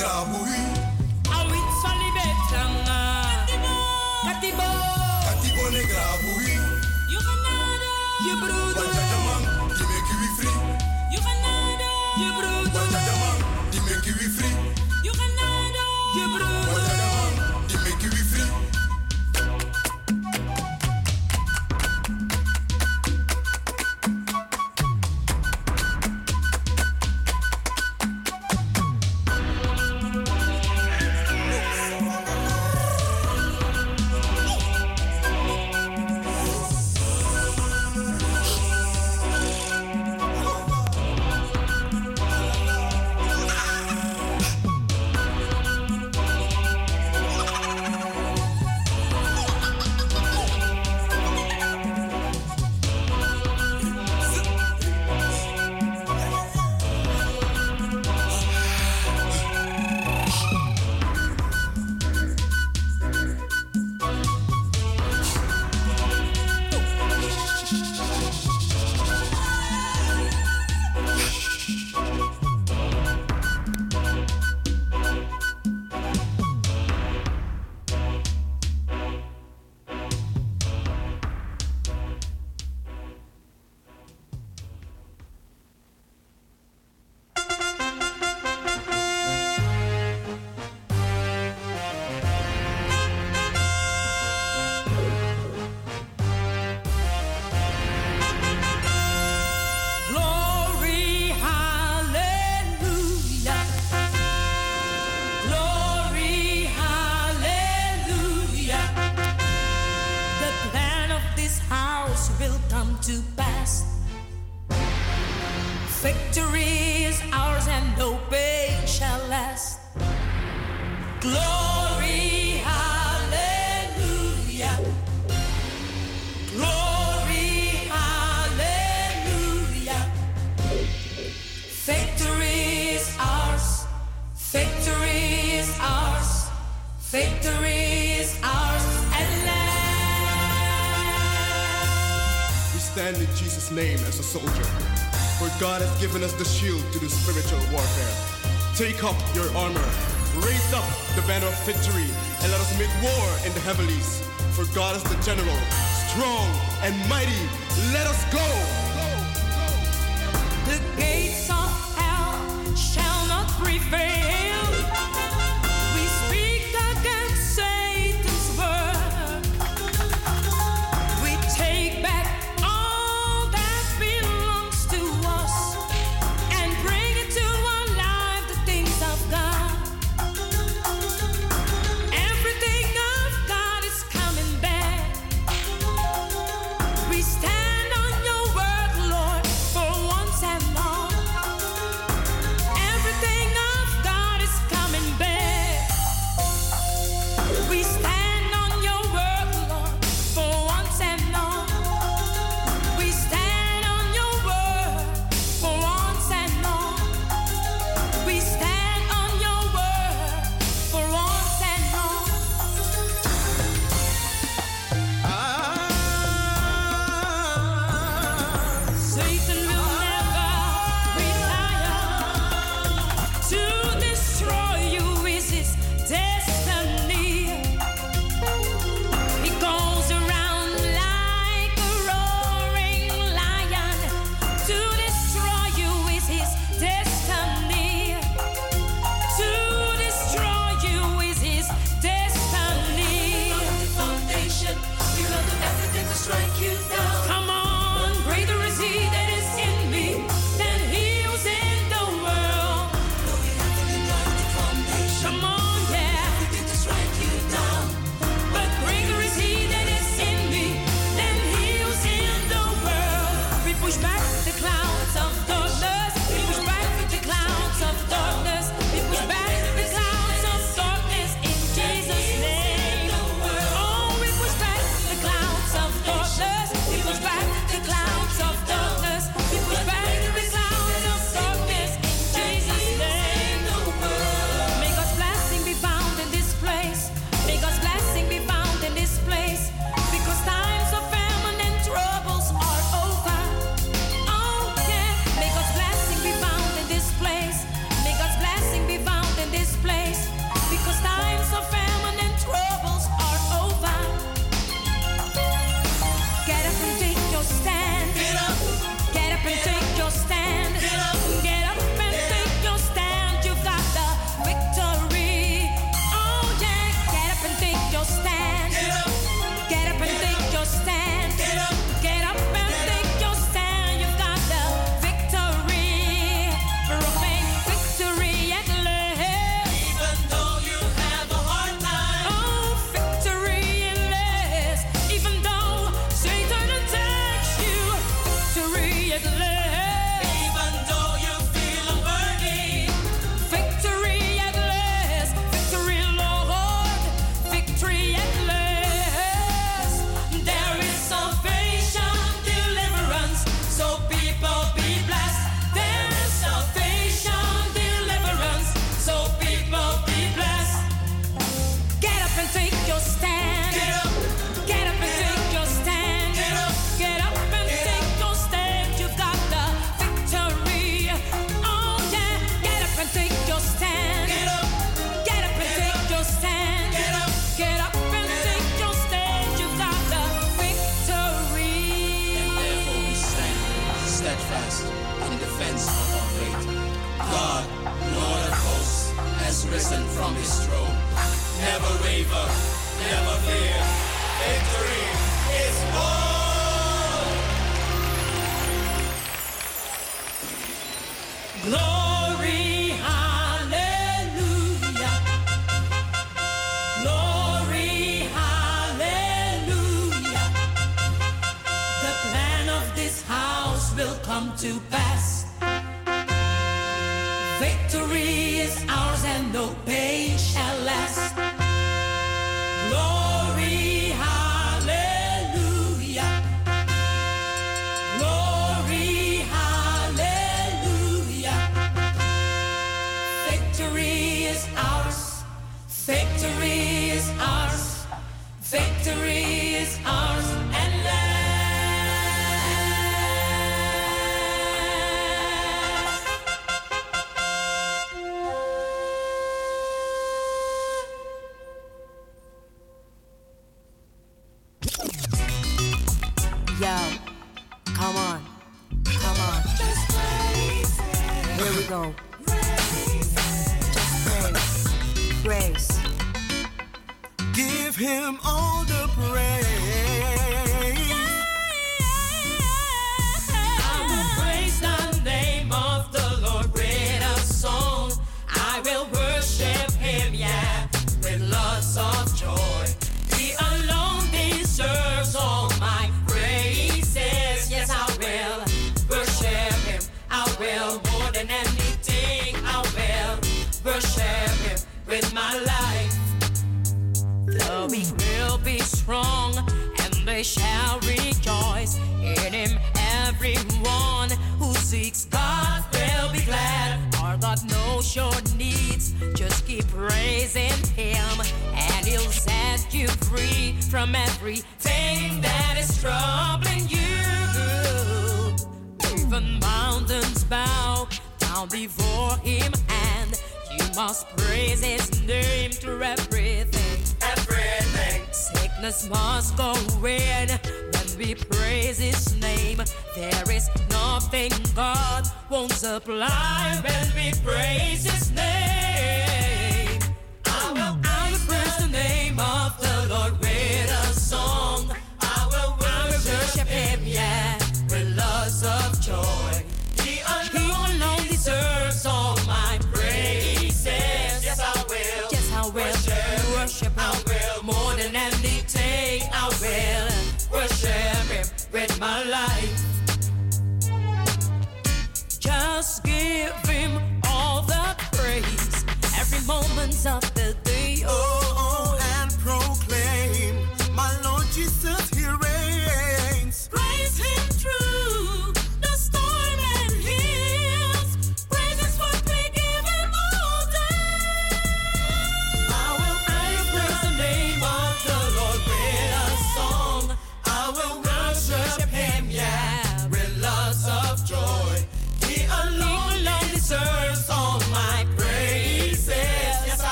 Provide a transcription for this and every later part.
Carbouille. God has given us the shield to do spiritual warfare. Take up your armor, raise up the banner of victory, and let us make war in the heavens. For God is the general, strong and mighty. Let us go!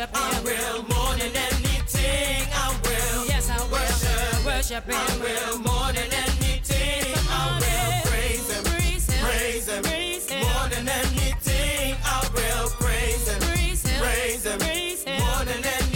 worship Him. I will more than anything. I will. Yes, I will worship, worship Him. I will more than anything. I will praise Him. Praise Him. Praise Him. Praise him. More than anything. I will praise Him. Praise Him. Praise Him. Praise him. More than anything.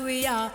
We are.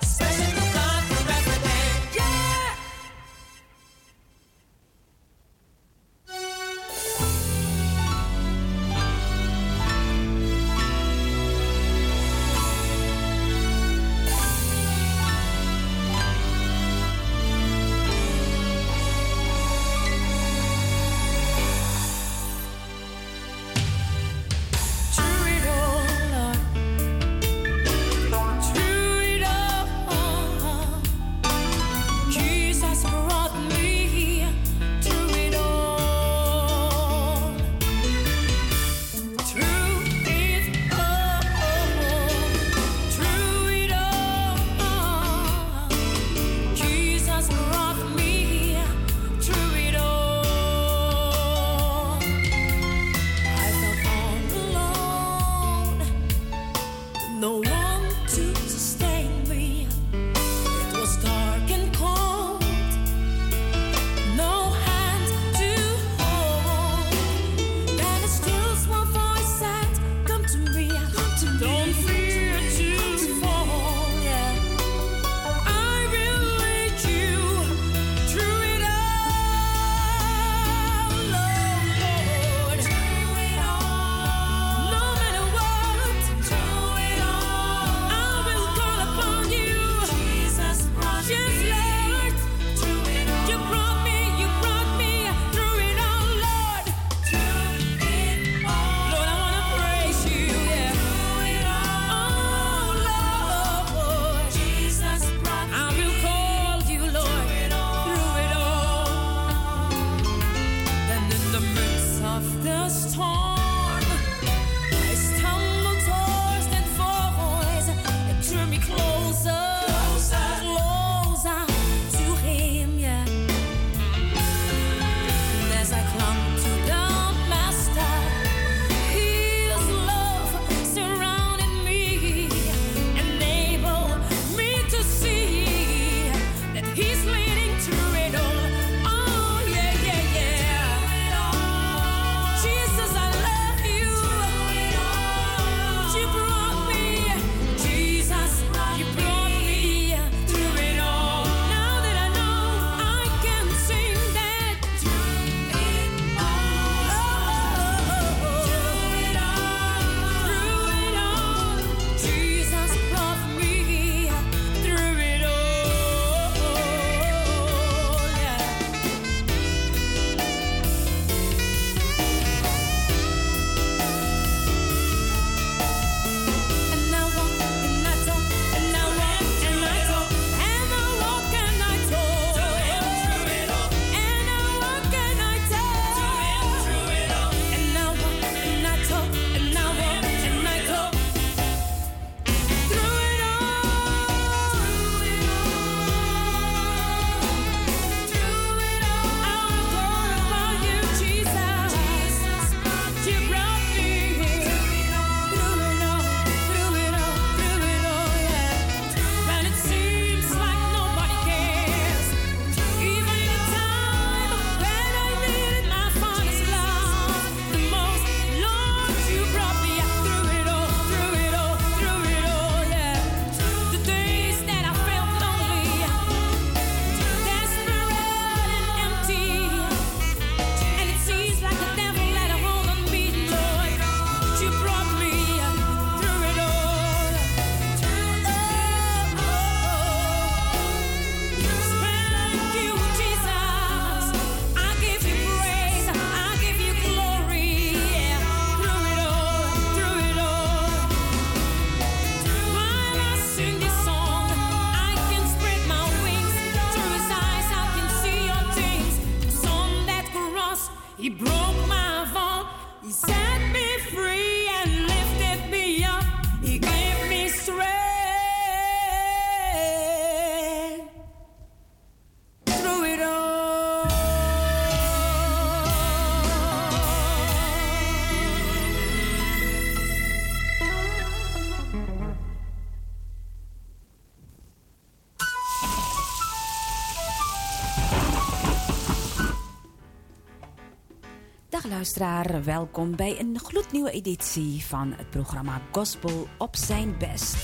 Luisteraar, welkom bij een gloednieuwe editie van het programma Gospel op zijn best.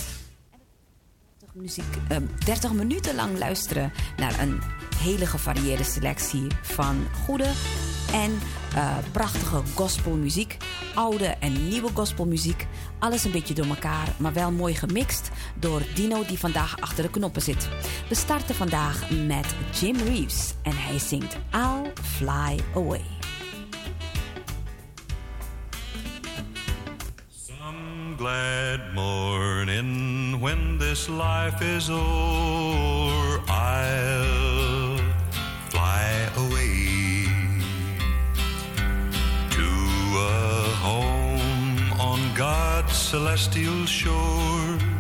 30, muziek, eh, 30 minuten lang luisteren naar een hele gevarieerde selectie van goede en uh, prachtige gospelmuziek. Oude en nieuwe gospelmuziek. Alles een beetje door elkaar, maar wel mooi gemixt door Dino die vandaag achter de knoppen zit. We starten vandaag met Jim Reeves en hij zingt I'll Fly Away. Life is o'er, I'll fly away to a home on God's celestial shore.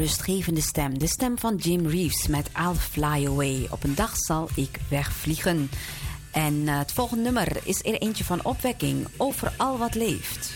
Rustgevende stem. De stem van Jim Reeves met I'll Fly Away. Op een dag zal ik wegvliegen. En eh, het volgende nummer is er eentje van opwekking over al wat leeft.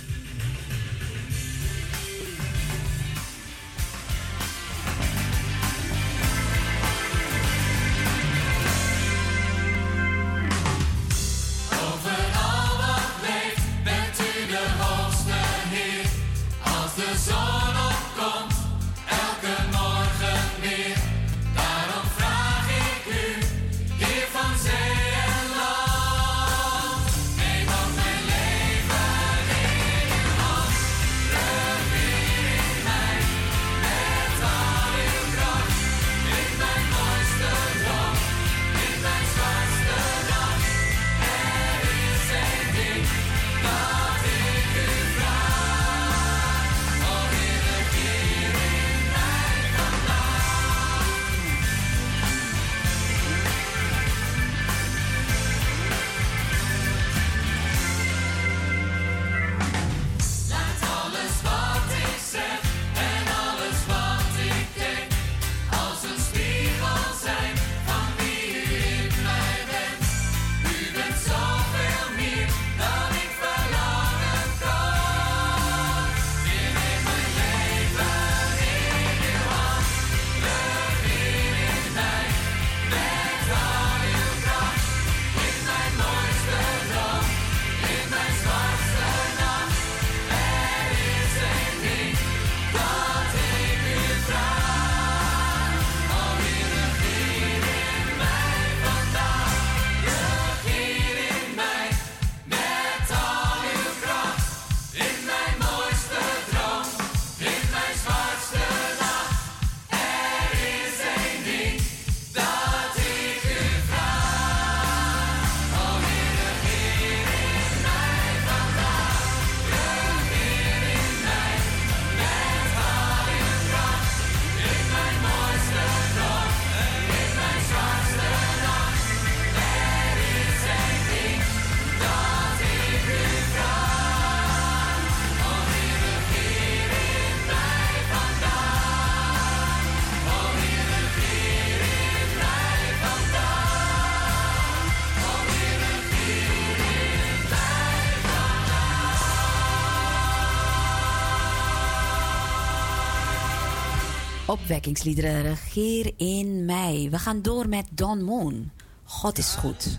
Opwekkingsliederen regeer in mij. We gaan door met Don Moon. God is goed.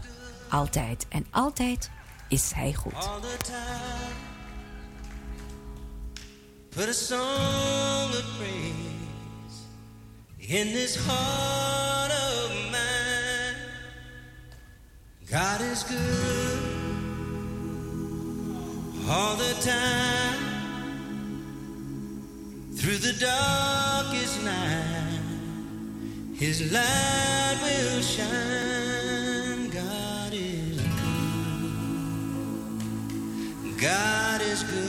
Altijd. En altijd is hij goed. Put a song of praise in this heart of mine. God is good all the time. Through the dark is nigh, his light will shine. God is good. God is good.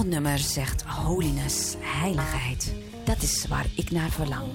volgend zegt holiness, heiligheid. Dat is waar ik naar verlang.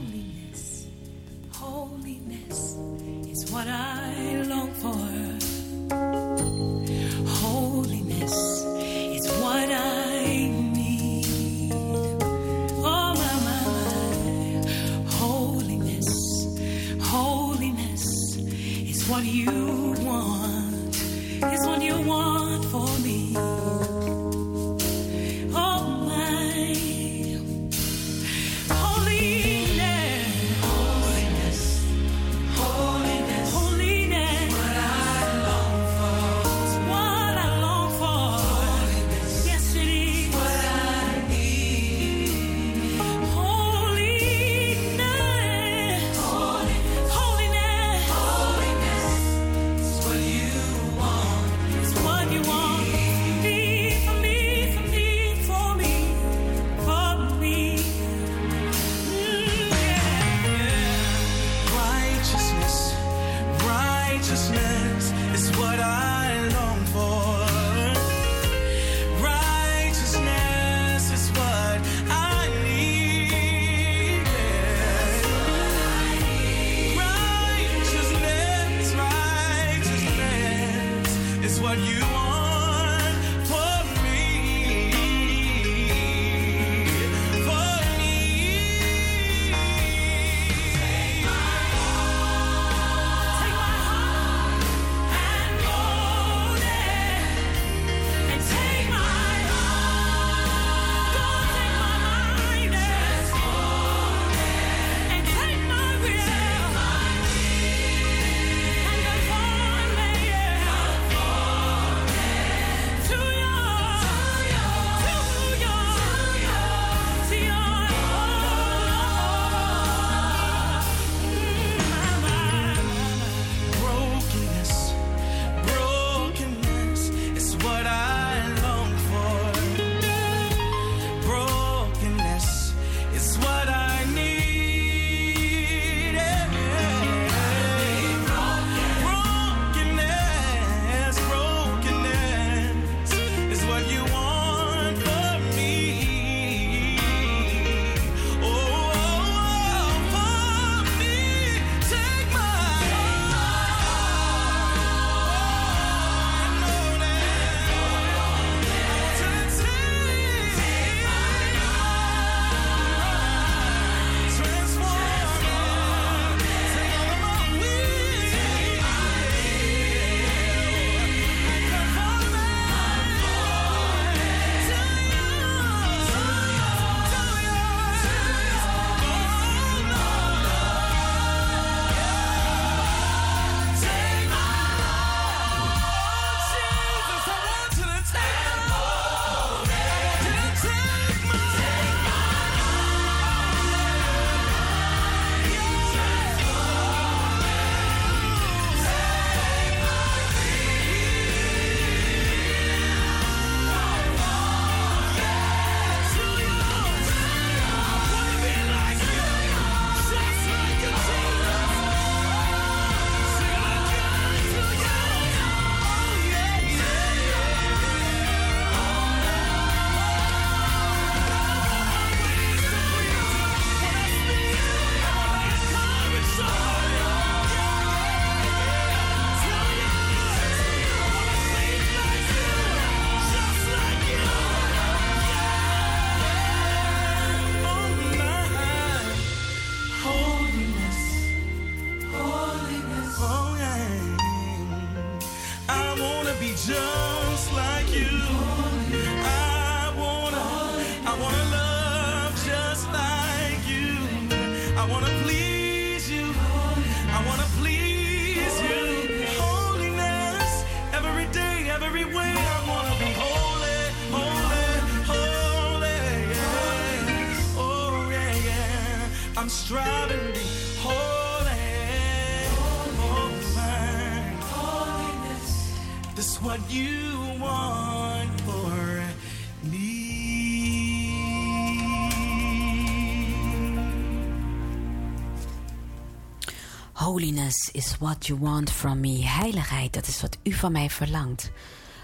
Is what you want from me. Heiligheid, dat is wat u van mij verlangt.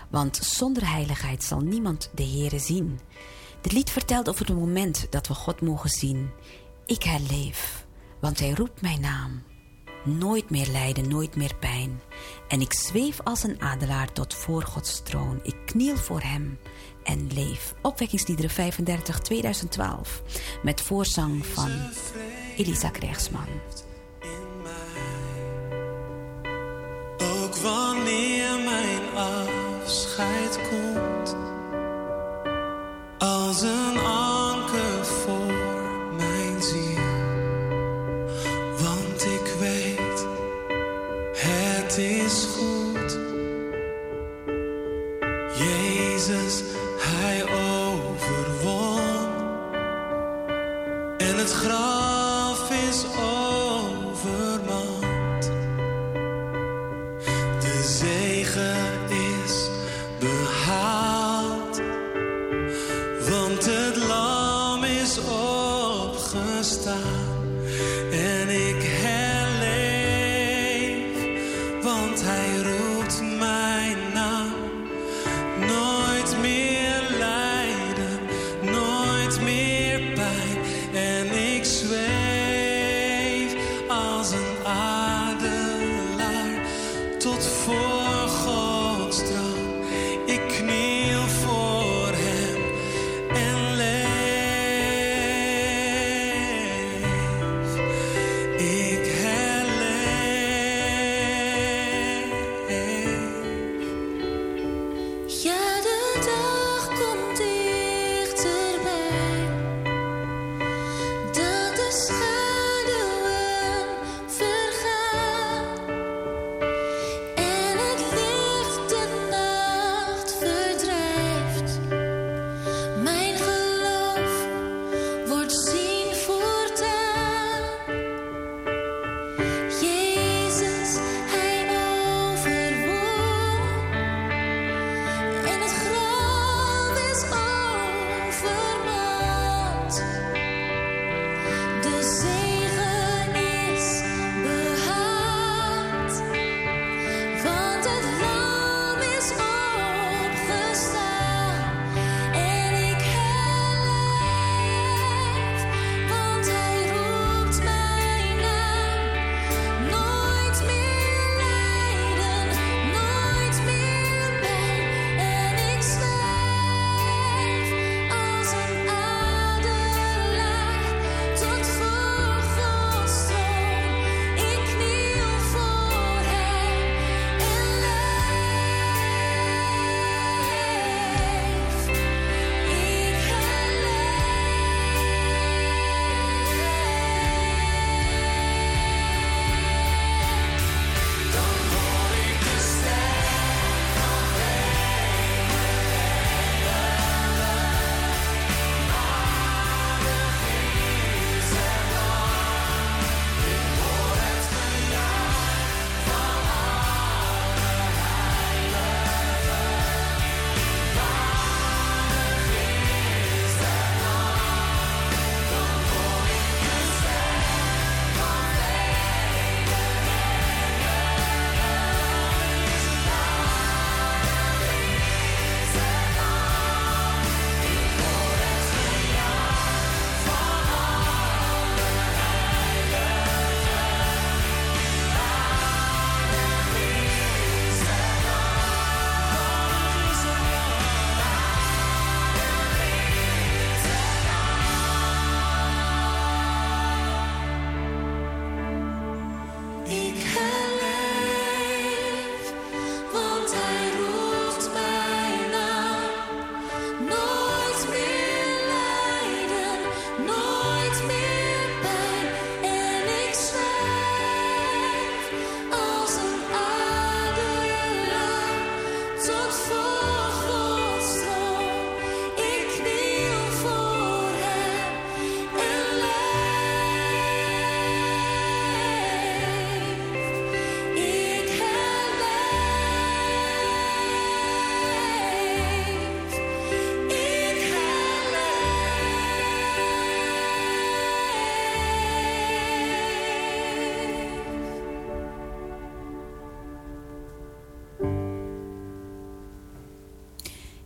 Want zonder heiligheid zal niemand de Heere zien. Dit lied vertelt over het moment dat we God mogen zien. Ik herleef, want Hij roept mijn naam. Nooit meer lijden, nooit meer pijn. En ik zweef als een adelaar tot voor Gods troon. Ik kniel voor Hem en leef. Opwekkingsliederen 35 2012 met voorzang van Elisa Krijgsman. wanneer mijn afscheid komt. Als een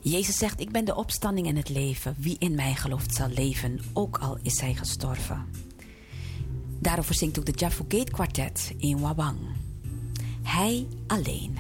Jezus zegt: Ik ben de opstanding en het leven. Wie in mij gelooft zal leven, ook al is hij gestorven. Daarover zingt ook de Jaffa Gate Quartet in Wabang. Hij alleen.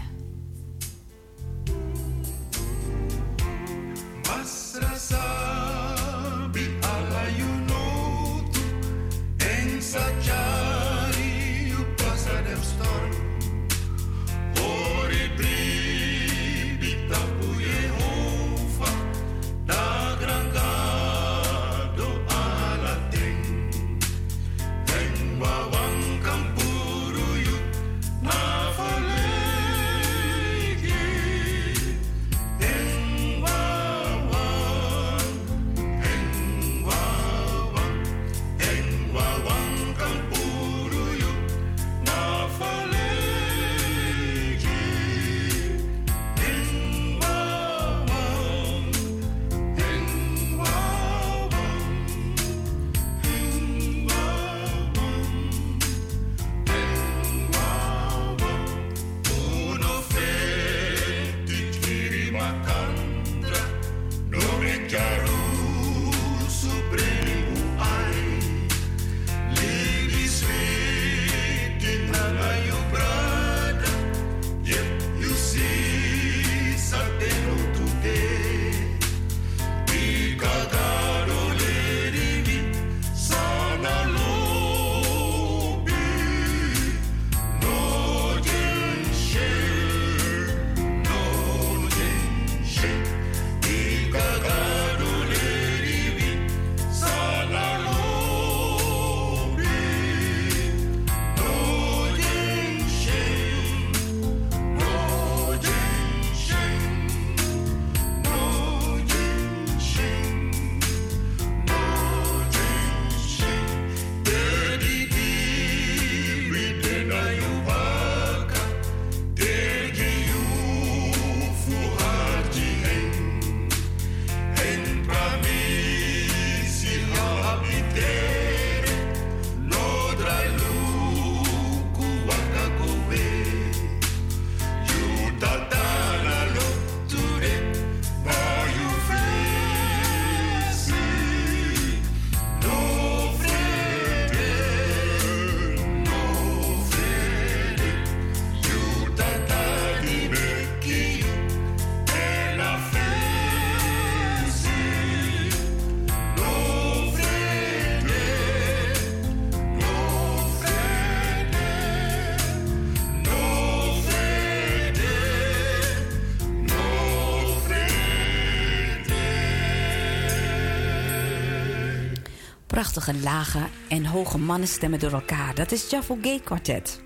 Prachtige lage en hoge mannenstemmen door elkaar. Dat is Jaffel Gay Quartet.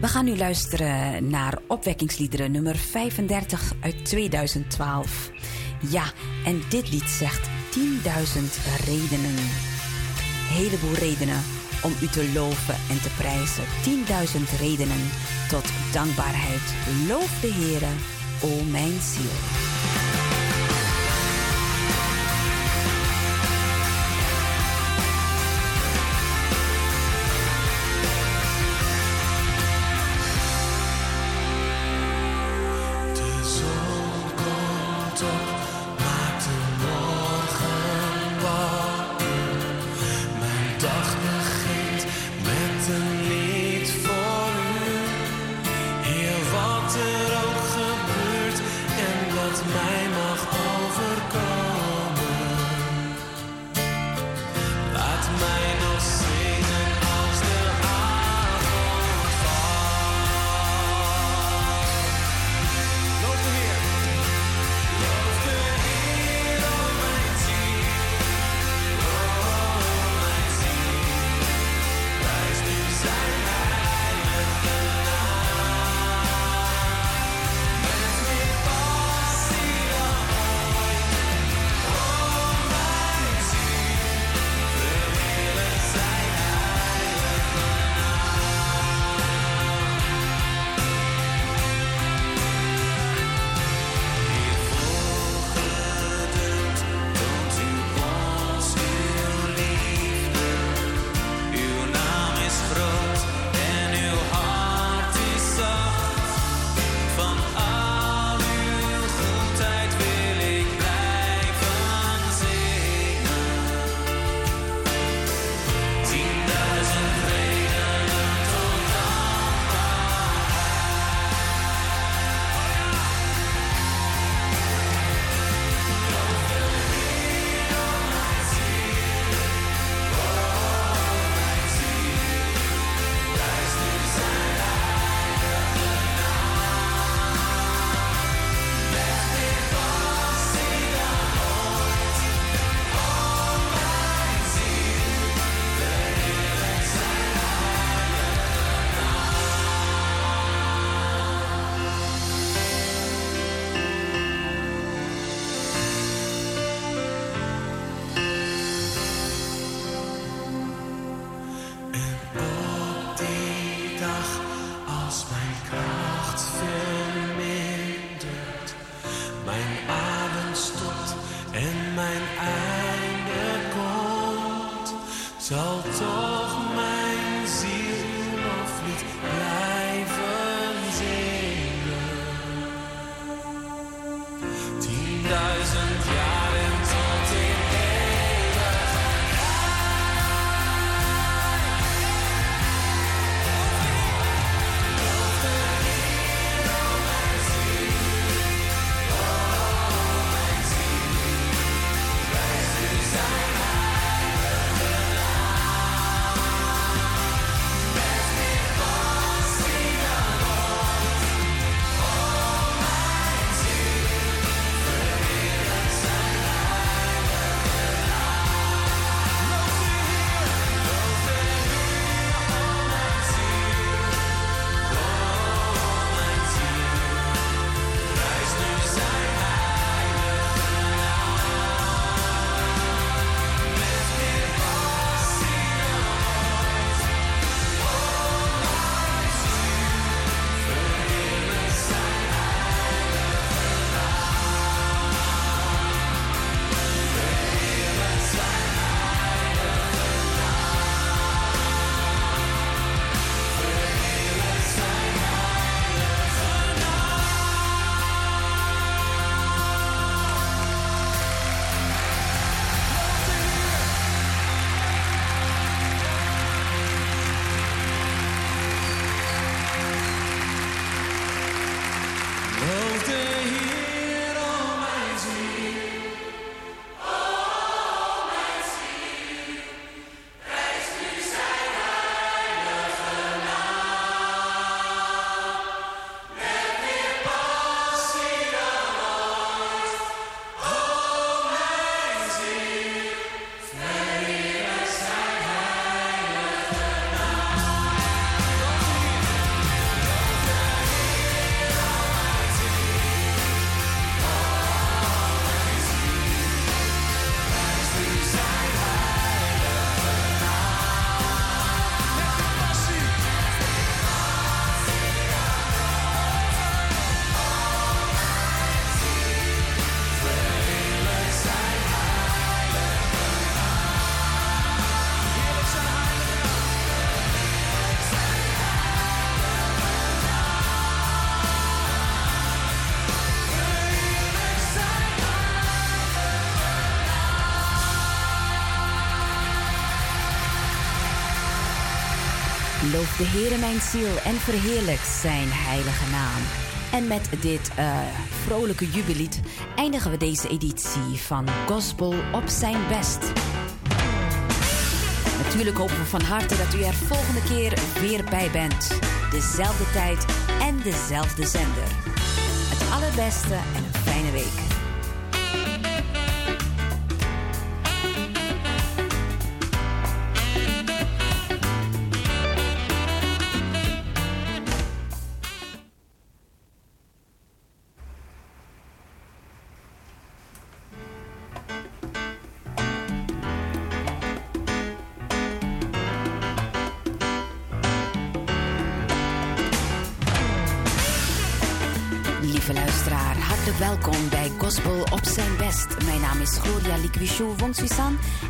We gaan nu luisteren naar opwekkingsliederen nummer 35 uit 2012. Ja, en dit lied zegt 10.000 redenen. Heleboel redenen om u te loven en te prijzen. 10.000 redenen tot dankbaarheid. Loof de Heere, o mijn ziel. De Heere mijn ziel en verheerlijk zijn heilige naam. En met dit uh, vrolijke jubiliet eindigen we deze editie van Gospel op zijn best. Natuurlijk hopen we van harte dat u er volgende keer weer bij bent. Dezelfde tijd en dezelfde zender. Het allerbeste en een fijne week. Wong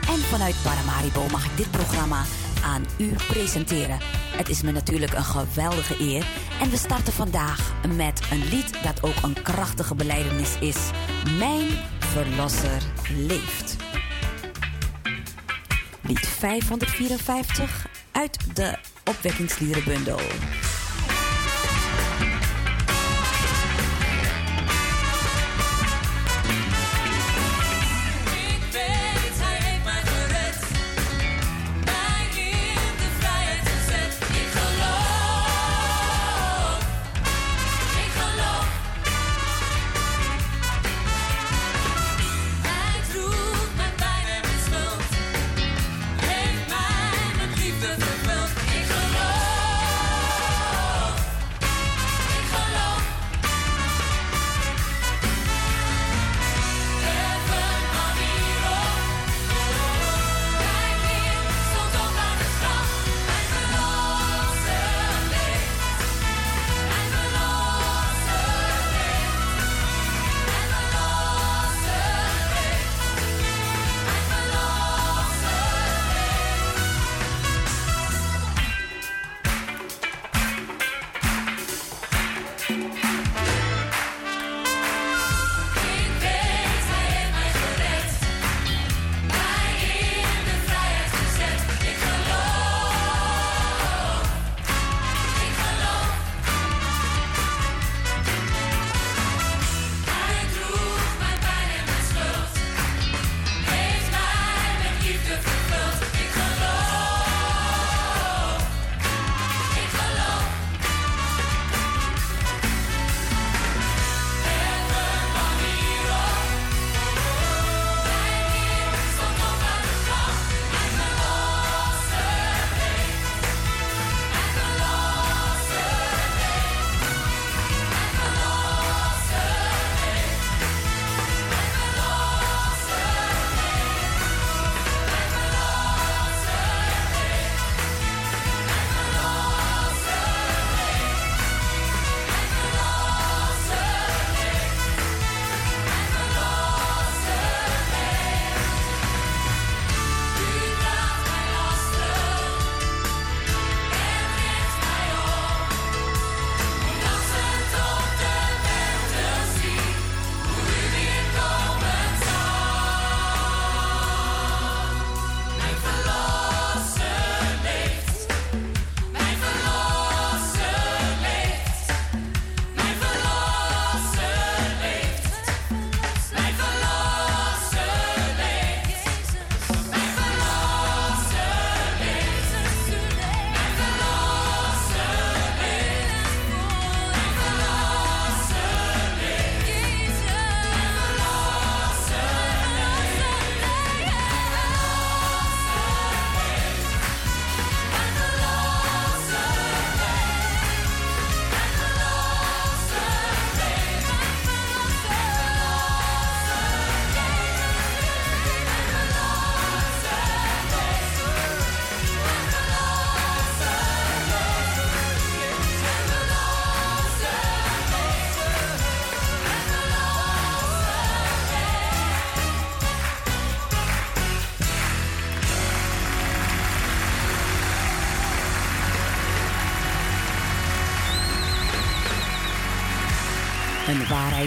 En vanuit Paramaribo mag ik dit programma aan u presenteren. Het is me natuurlijk een geweldige eer. En we starten vandaag met een lied dat ook een krachtige beleidenis is. Mijn Verlosser leeft. Lied 554 uit de opwekkingslierenbundel.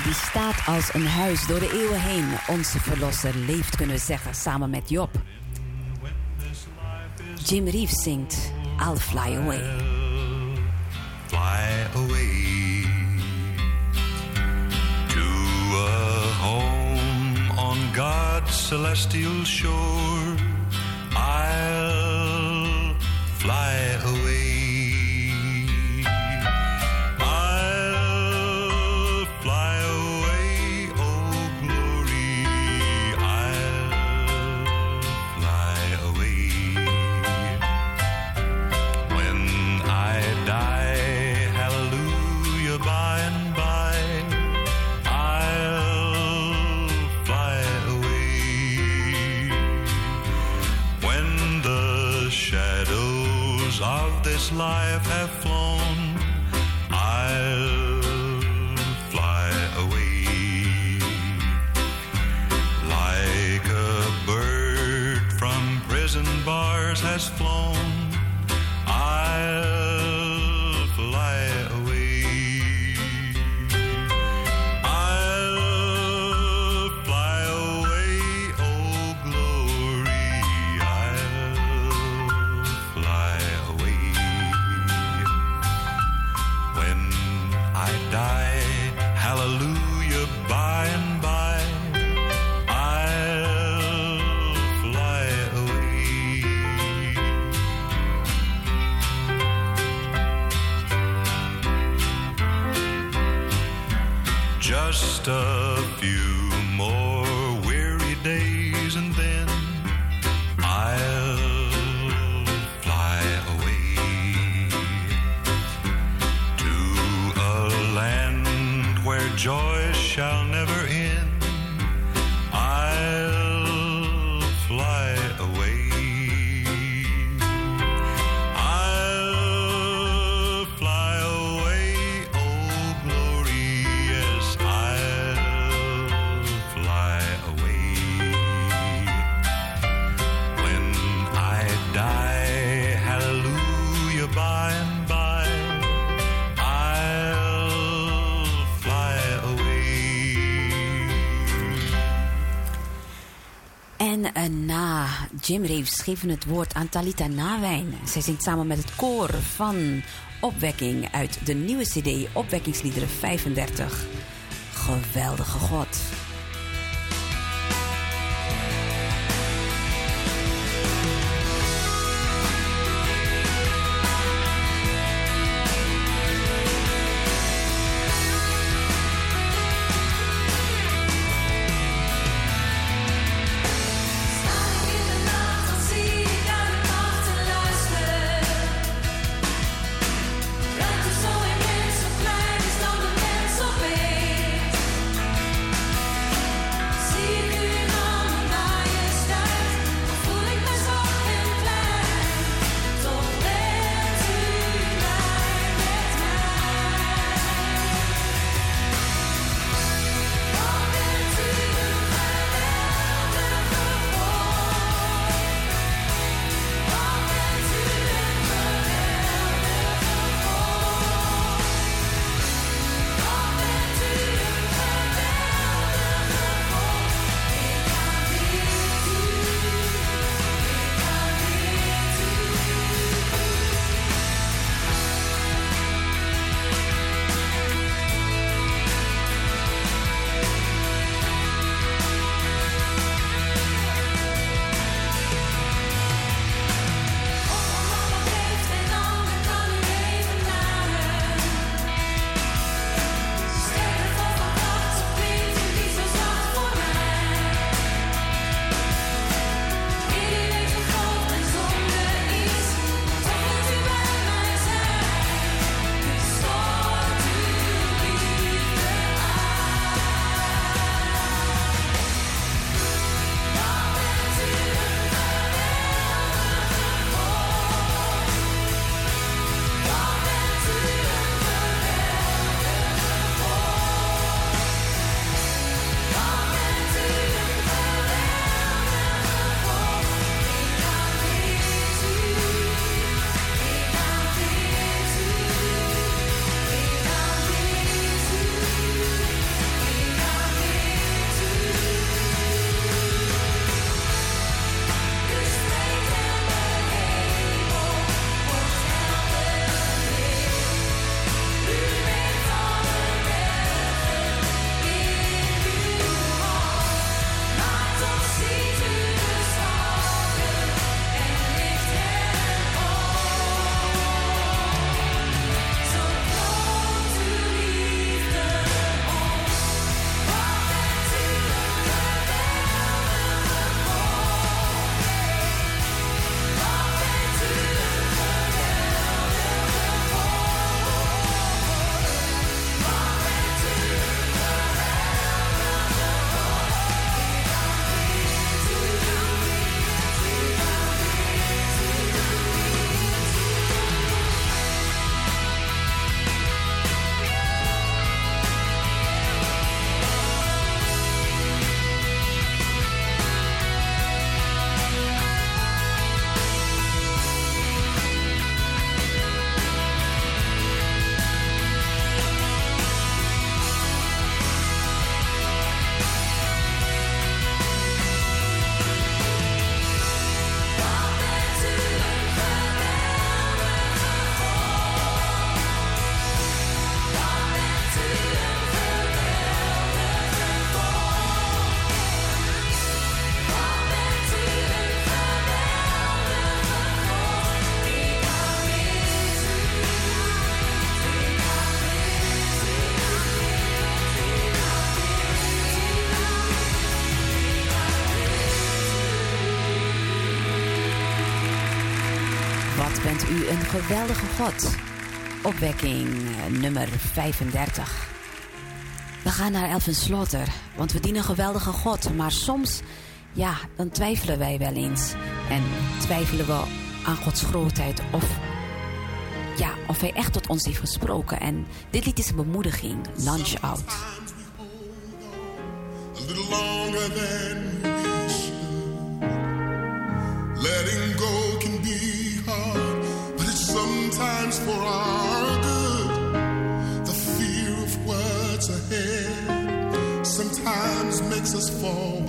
Die staat als een huis door de eeuwen heen. Onze verlosser leeft, kunnen zeggen, samen met Job. Jim Reeves zingt I'll Fly Away. fly away to a home on God's celestial shore. Jim Reeves geven het woord aan Talita Nawijn. Zij zingt samen met het koor van Opwekking uit de nieuwe CD Opwekkingsliederen 35. Geweldige God. geweldige God. Opwekking eh, nummer 35. We gaan naar Elvenslotter, want we dienen een geweldige God. Maar soms, ja, dan twijfelen wij wel eens. En twijfelen we aan Gods grootheid of, ja, of hij echt tot ons heeft gesproken. En dit lied is een bemoediging, Lunch Out. Letting go Sometimes for our good. The fear of what's ahead sometimes makes us fall.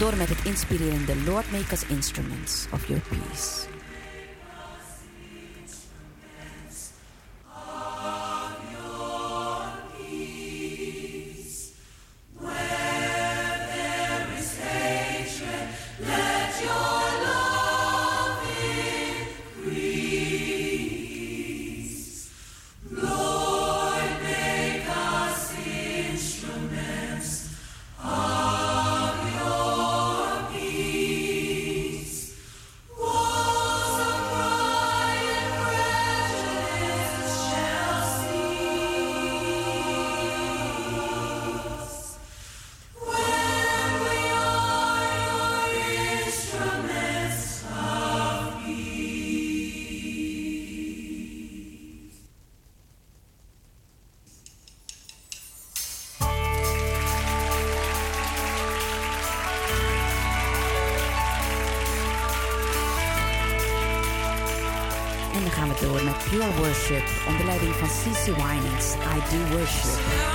door met het inspirerende Lord Make Us Instruments of Your Peace. I Do Worship.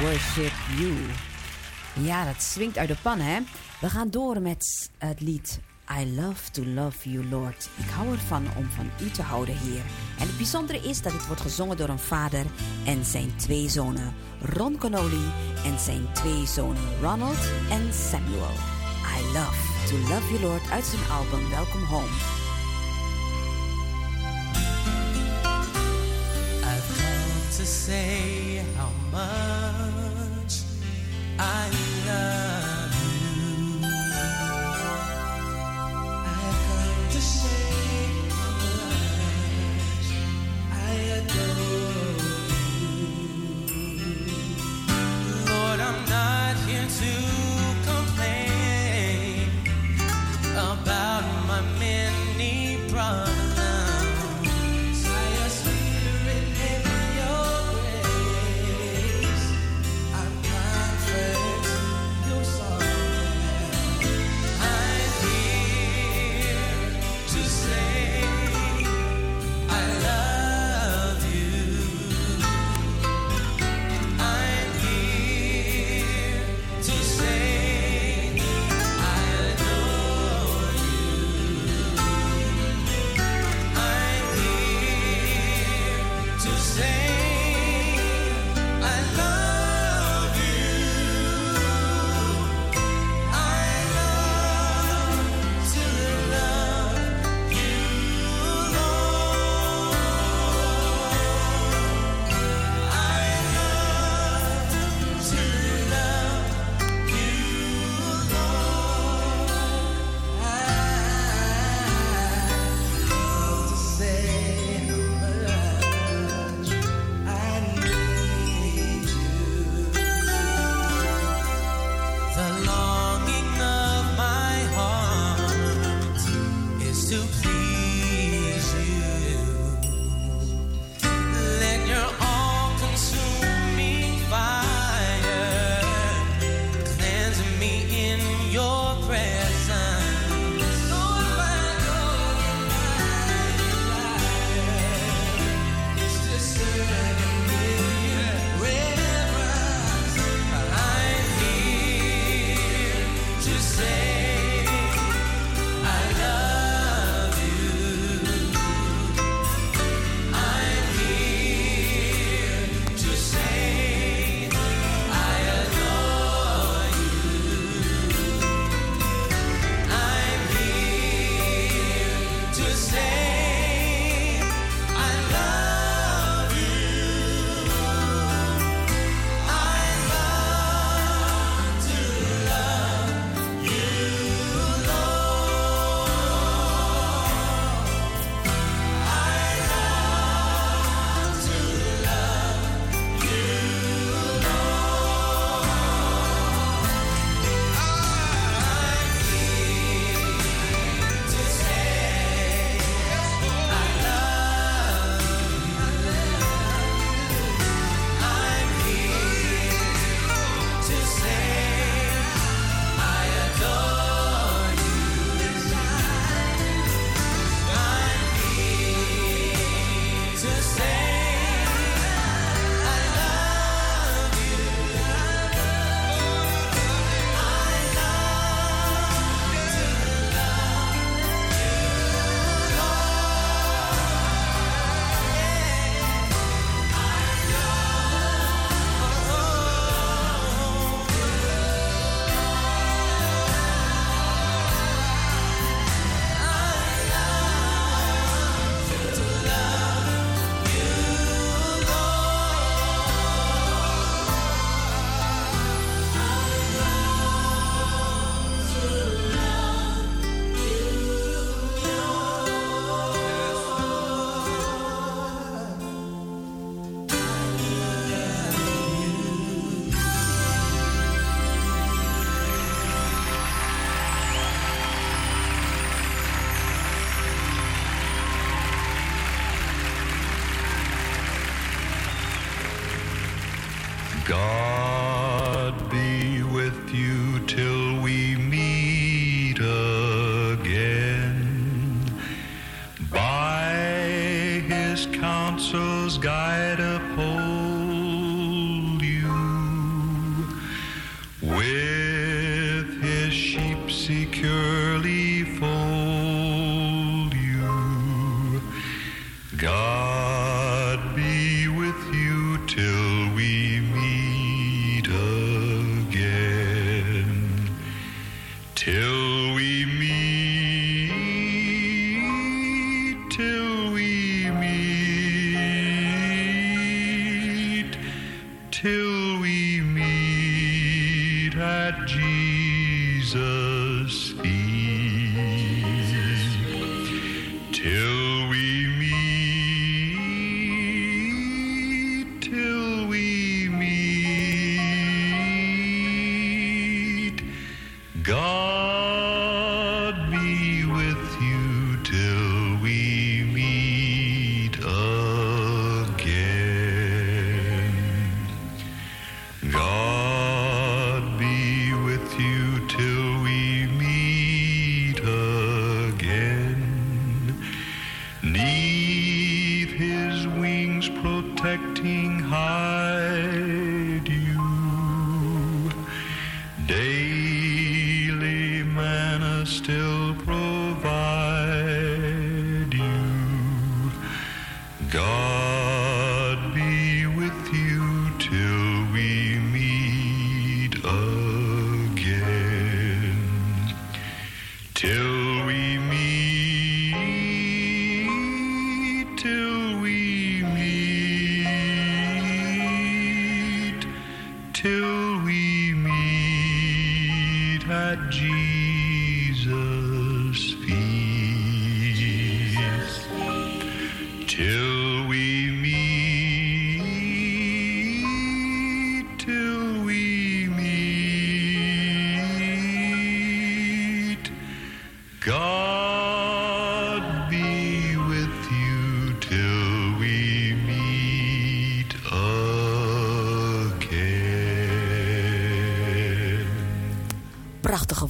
Worship You. Ja, dat swingt uit de pan, hè? We gaan door met het lied I Love to Love You, Lord. Ik hou ervan om van u te houden, Heer. En het bijzondere is dat dit wordt gezongen door een vader en zijn twee zonen, Ron Connolly en zijn twee zonen, Ronald en Samuel. I Love to Love You, Lord uit zijn album Welcome Home.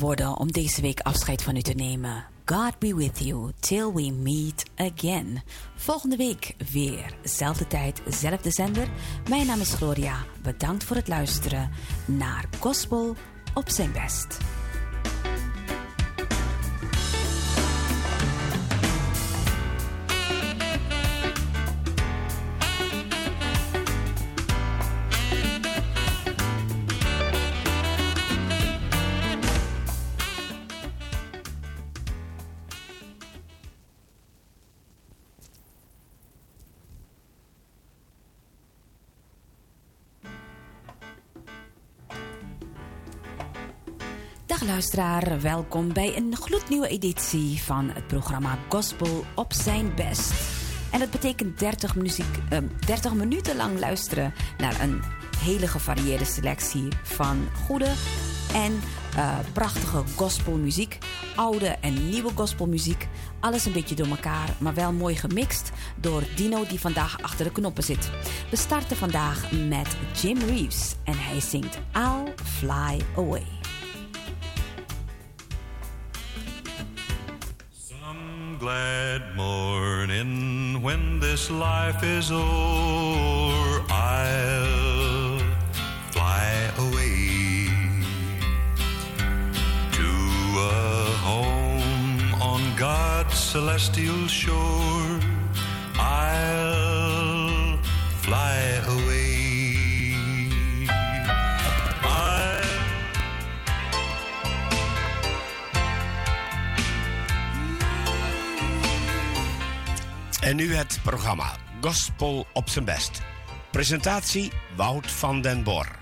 Om deze week afscheid van u te nemen. God be with you till we meet again. Volgende week weer. Zelfde tijd, zelfde zender. Mijn naam is Gloria. Bedankt voor het luisteren naar Gospel op zijn best. Luisteraar, welkom bij een gloednieuwe editie van het programma Gospel op zijn best. En dat betekent 30, muziek, eh, 30 minuten lang luisteren naar een hele gevarieerde selectie van goede en eh, prachtige gospelmuziek. Oude en nieuwe gospelmuziek. Alles een beetje door elkaar, maar wel mooi gemixt door Dino die vandaag achter de knoppen zit. We starten vandaag met Jim Reeves en hij zingt I'll Fly Away. Glad morning when this life is o'er, I'll fly away to a home on God's celestial shore. En nu het programma Gospel op zijn best. Presentatie Wout van den Bor.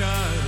shine.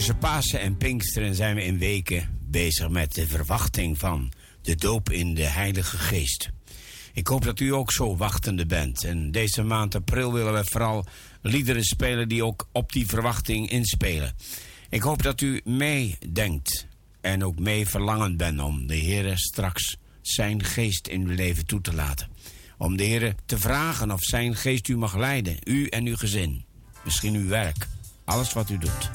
Tussen Pasen en Pinksteren zijn we in weken bezig met de verwachting van de doop in de Heilige Geest. Ik hoop dat u ook zo wachtende bent. En deze maand april willen we vooral liederen spelen die ook op die verwachting inspelen. Ik hoop dat u meedenkt en ook mee verlangend bent om de Heer straks zijn geest in uw leven toe te laten. Om de Heer te vragen of zijn geest u mag leiden, u en uw gezin. Misschien uw werk, alles wat u doet.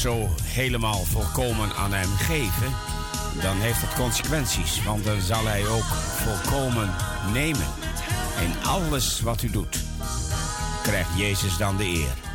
Zo helemaal volkomen aan hem geven, dan heeft dat consequenties. Want dan zal hij ook volkomen nemen. In alles wat u doet, krijgt Jezus dan de eer.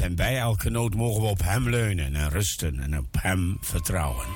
En bij elke nood mogen we op Hem leunen en rusten en op Hem vertrouwen.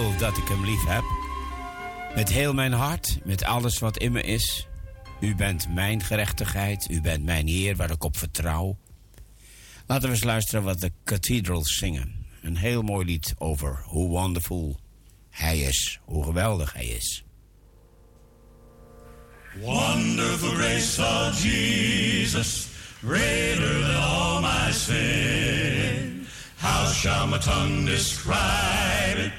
Dat ik Hem lief heb? Met heel mijn hart, met alles wat in me is. U bent mijn gerechtigheid, u bent mijn Heer waar ik op vertrouw. Laten we eens luisteren wat de Cathedrals zingen. Een heel mooi lied over hoe wonderful Hij is, hoe geweldig Hij is. Wonderful grace of Jesus, greater than all my sin. How shall my tongue describe it?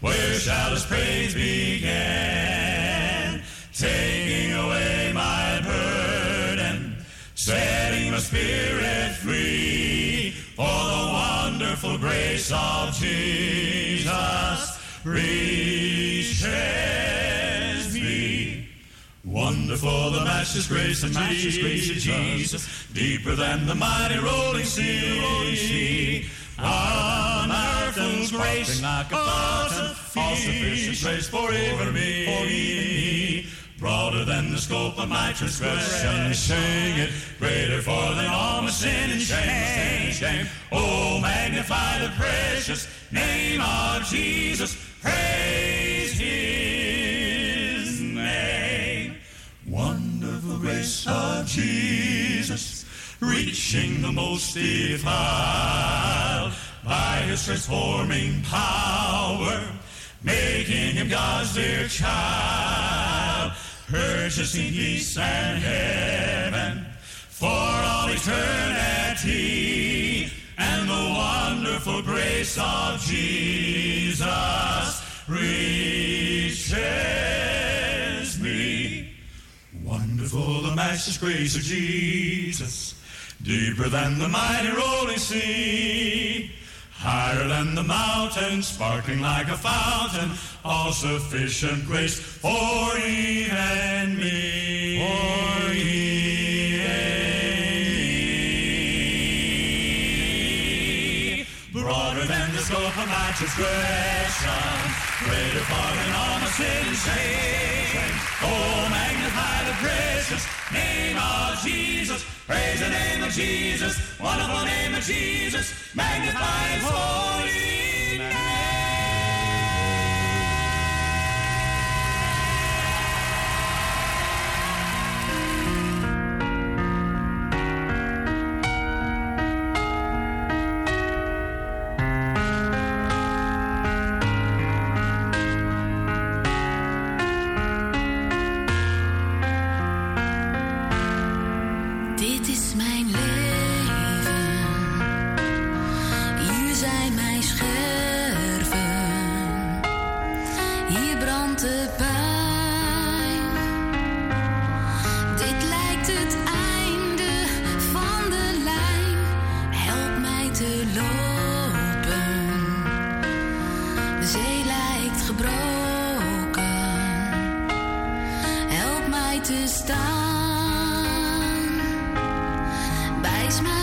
Where shall his praise begin? Taking away my burden, setting my spirit free. For the wonderful grace of Jesus reaches me. Wonderful the matchless grace of matchless grace of Jesus, deeper than the mighty rolling sea. On earth and grace, like a fountain, all sufficient grace for me. Broader than the scope of my transgression, sing it greater for than all my sin and shame. shame. Oh, magnify the precious name of Jesus. Praise His name. Wonderful grace of Jesus, reaching the most defiled by His transforming power, making Him God's dear child, purchasing peace and heaven for all eternity, and the wonderful grace of Jesus reaches me. Wonderful the matchless grace of Jesus, deeper than the mighty rolling sea, higher than the mountain, sparkling like a fountain, all sufficient grace for Eve and me. For and me. Broader than the scope of my transgression, greater far than all my sin and shame. Oh, magnify the precious name of Jesus. Praise the name of Jesus. Wonderful name of Jesus. Magnify his holy name. Te staan. Wijs mij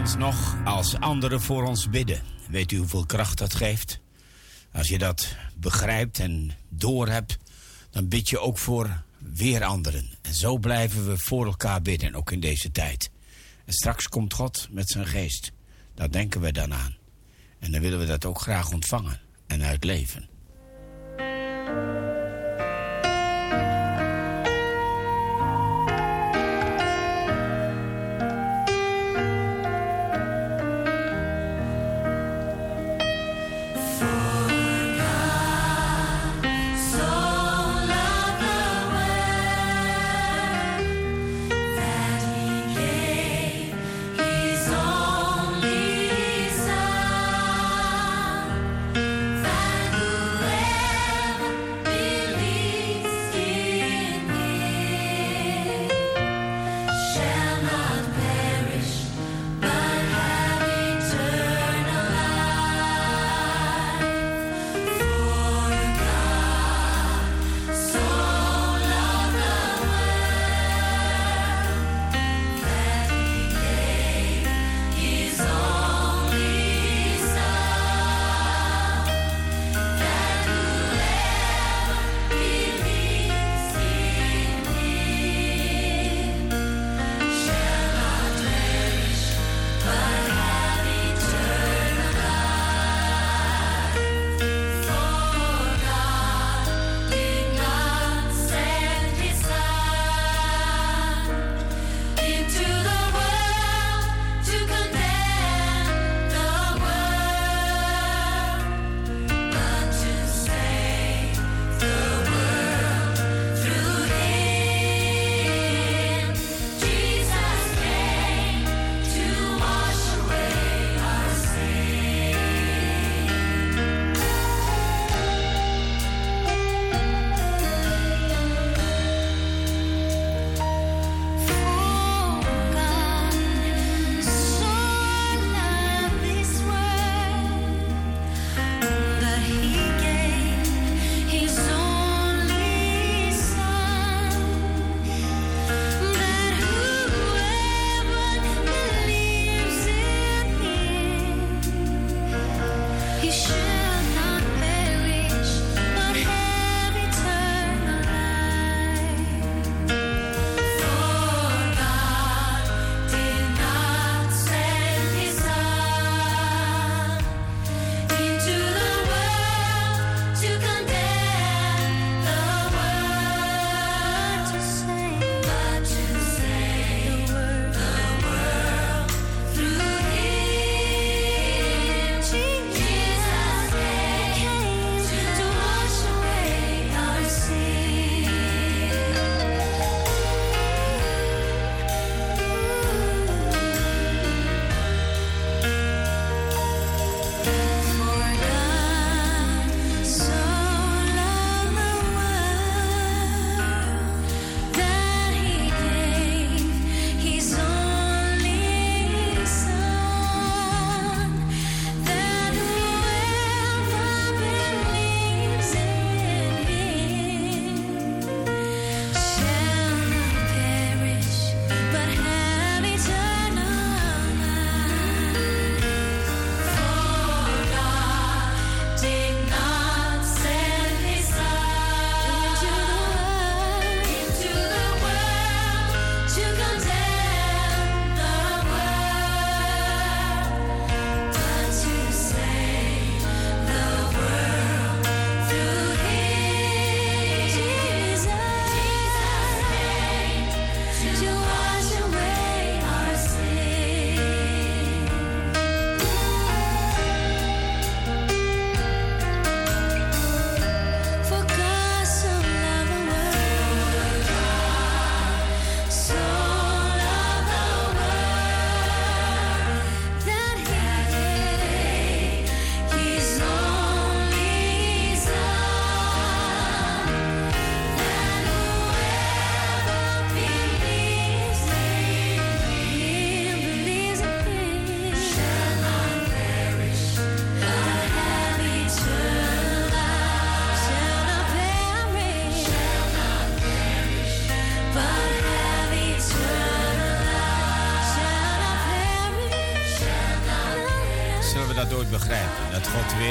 ons nog als anderen voor ons bidden? Weet u hoeveel kracht dat geeft? Als je dat begrijpt en doorhebt, dan bid je ook voor weer anderen. En zo blijven we voor elkaar bidden, ook in deze tijd. En straks komt God met zijn geest. Daar denken we dan aan. En dan willen we dat ook graag ontvangen en uitleven.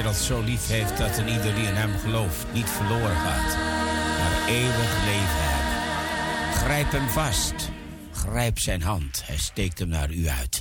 wereld zo lief heeft dat een ieder die in hem gelooft niet verloren gaat, maar eeuwig leven hebben. Grijp hem vast, grijp zijn hand, hij steekt hem naar u uit.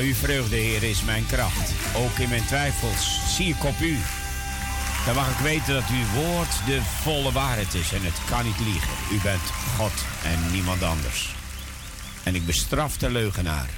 Nou, uw vreugde, Heer, is mijn kracht. Ook in mijn twijfels zie ik op u. Dan mag ik weten dat uw woord de volle waarheid is en het kan niet liegen. U bent God en niemand anders. En ik bestraf de leugenaar.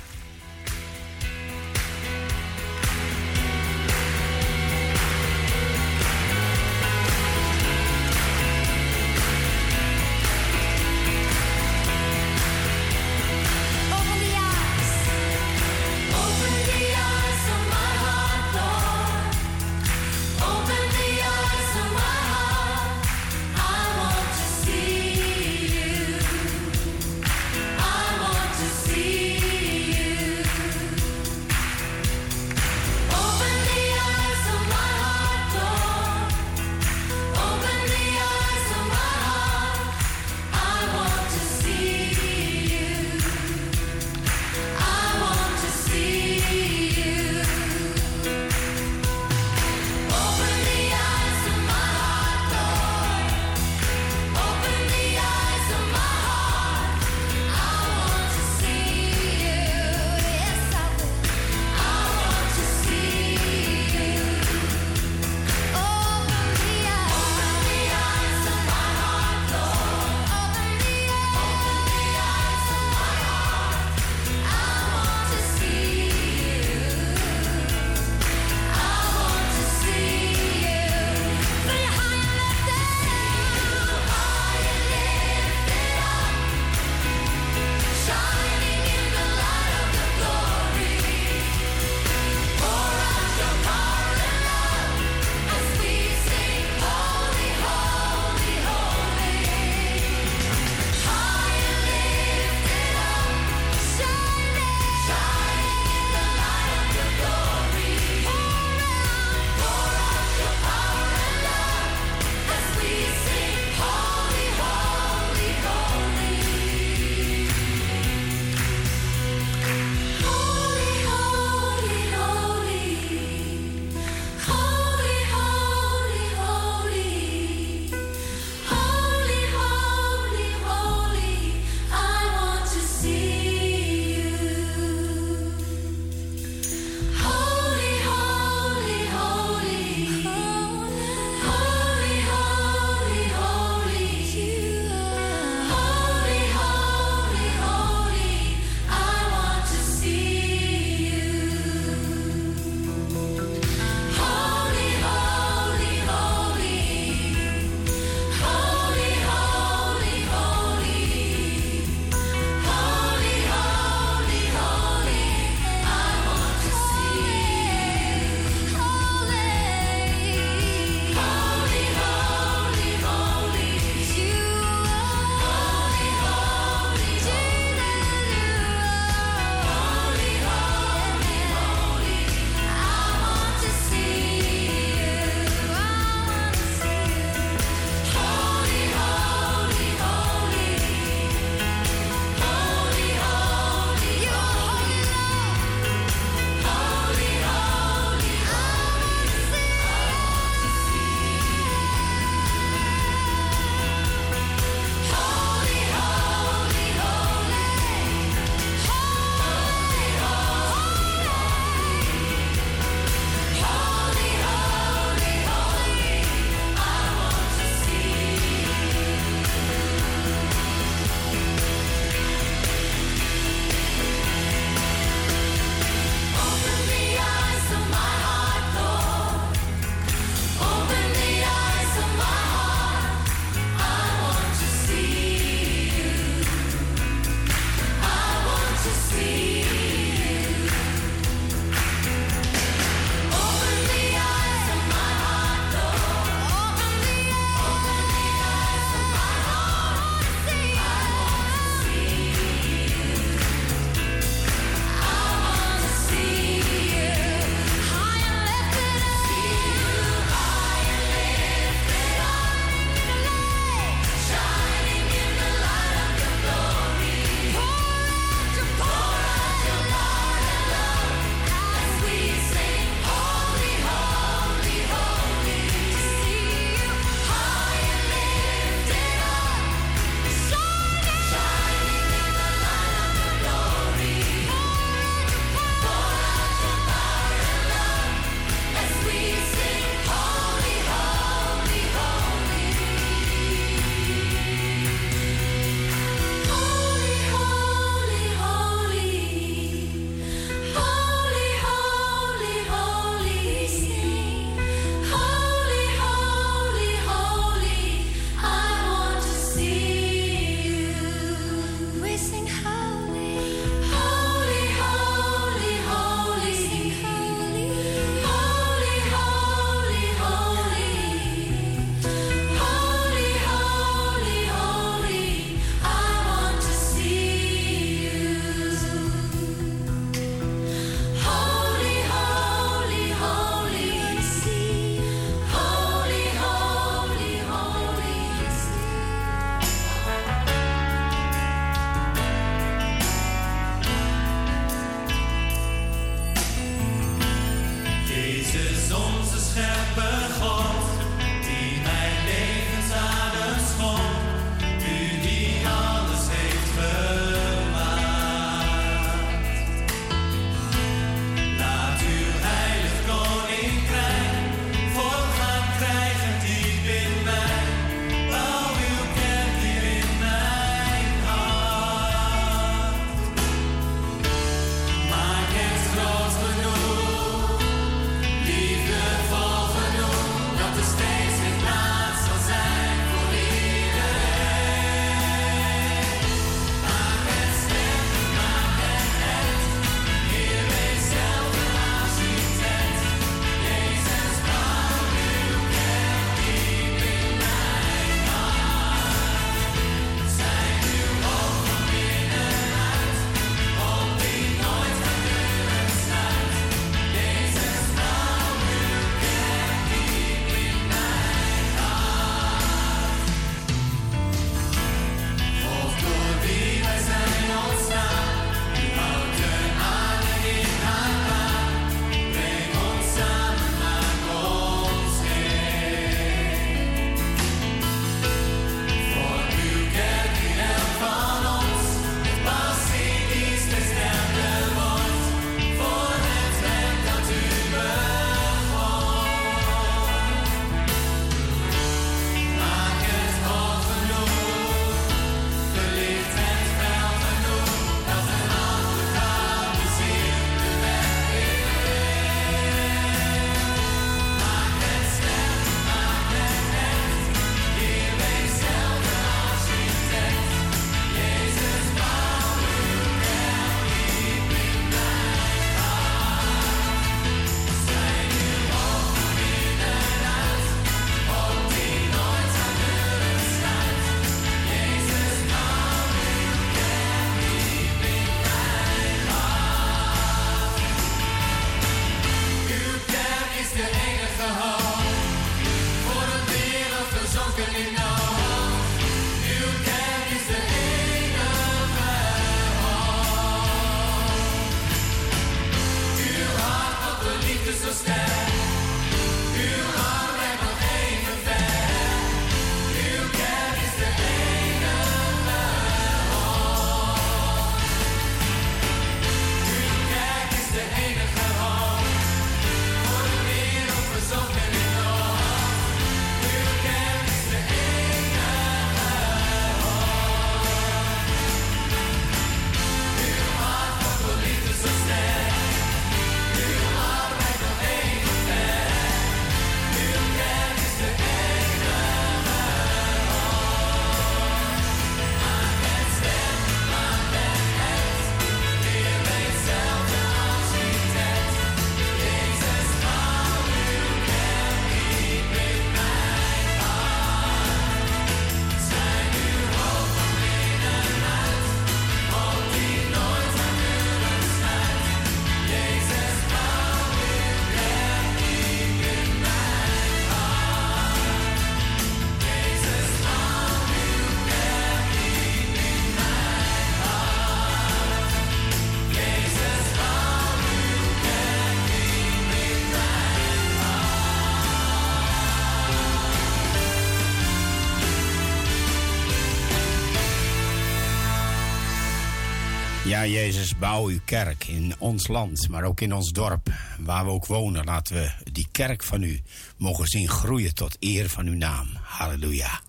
Jezus, bouw uw kerk in ons land, maar ook in ons dorp, waar we ook wonen. Laten we die kerk van u mogen zien groeien tot eer van uw naam. Halleluja.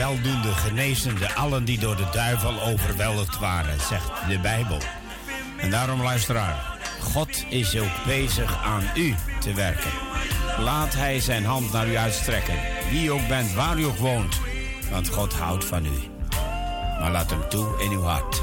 weldoende, genezende allen die door de duivel overweldigd waren, zegt de Bijbel. En daarom luisteraar, God is ook bezig aan u te werken. Laat Hij zijn hand naar u uitstrekken, wie ook bent, waar u ook woont, want God houdt van u. Maar laat hem toe in uw hart.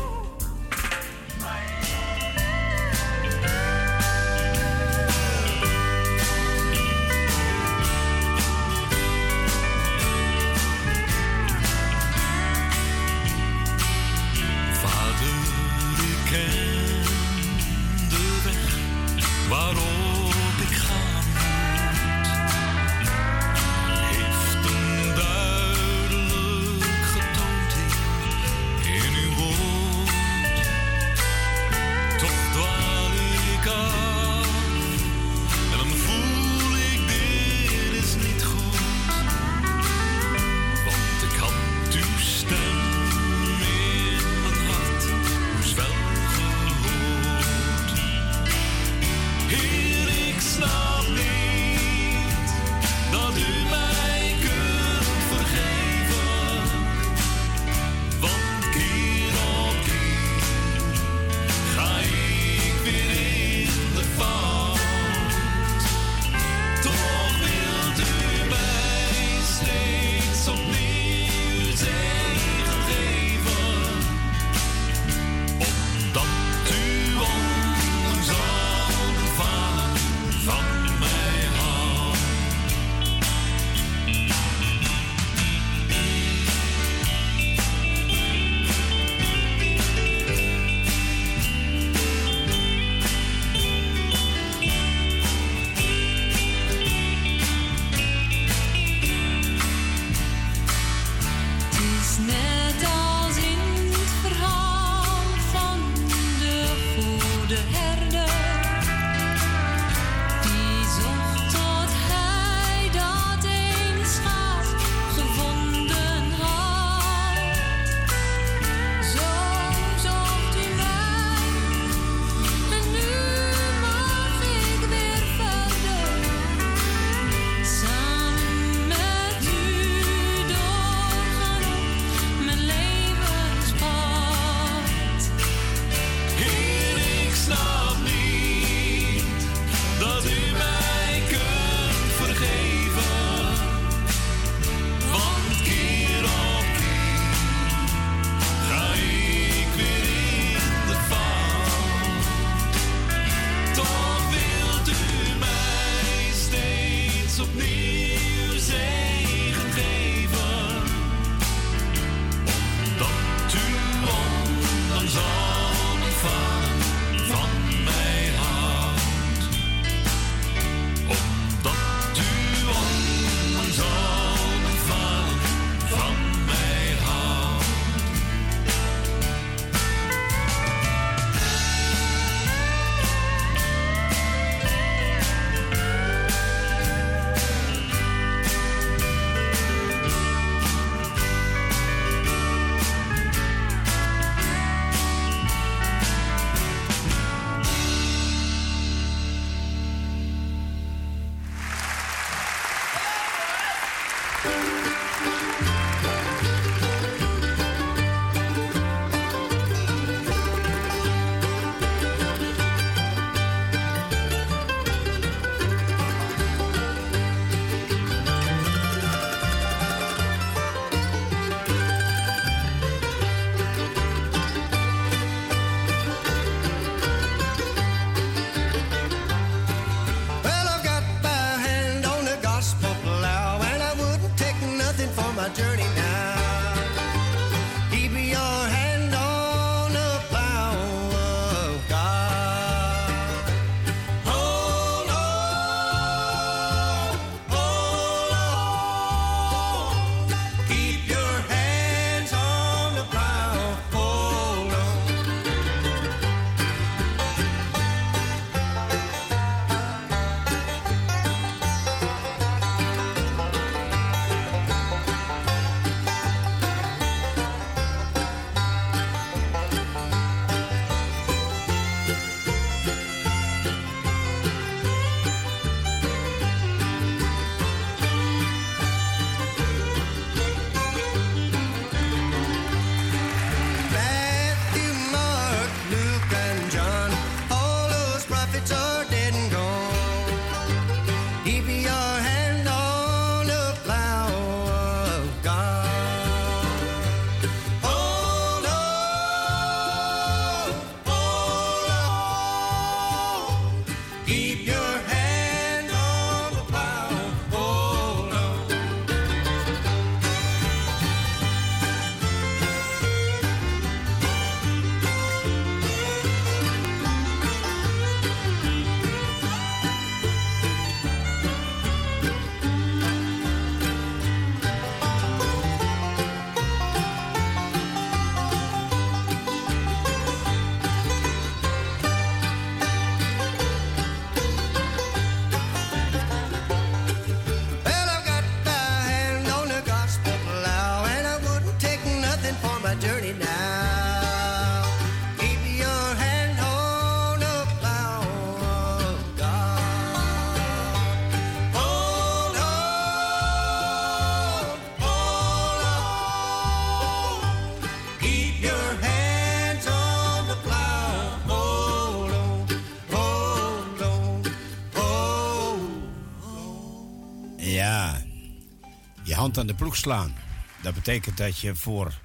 Hand aan de ploeg slaan. Dat betekent dat je voor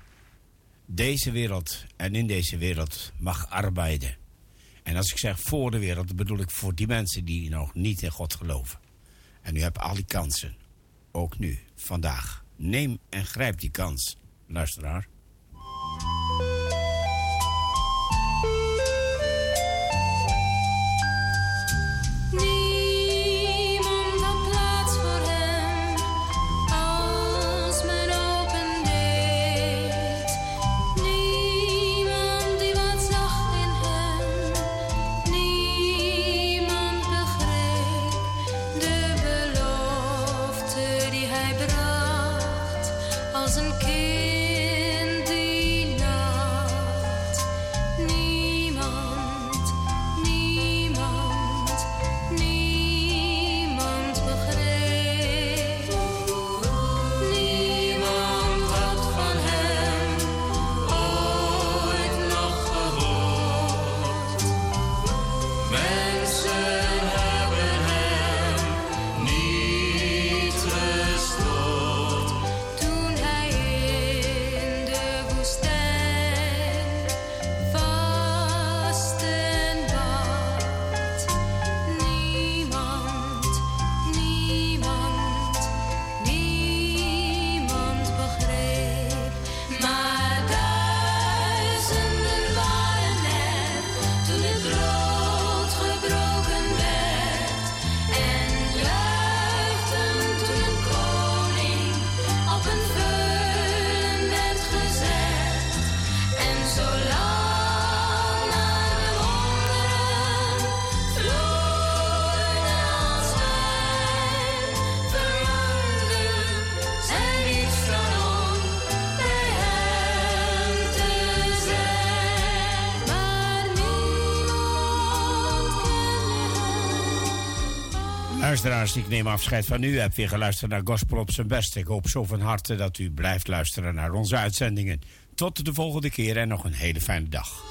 deze wereld en in deze wereld mag arbeiden. En als ik zeg voor de wereld, dan bedoel ik voor die mensen die nog niet in God geloven. En u hebt al die kansen. Ook nu, vandaag. Neem en grijp die kans, luisteraar. Luisteraars, ik neem afscheid van u. Hebt weer geluisterd naar Gospel op zijn best. Ik hoop zo van harte dat u blijft luisteren naar onze uitzendingen. Tot de volgende keer en nog een hele fijne dag.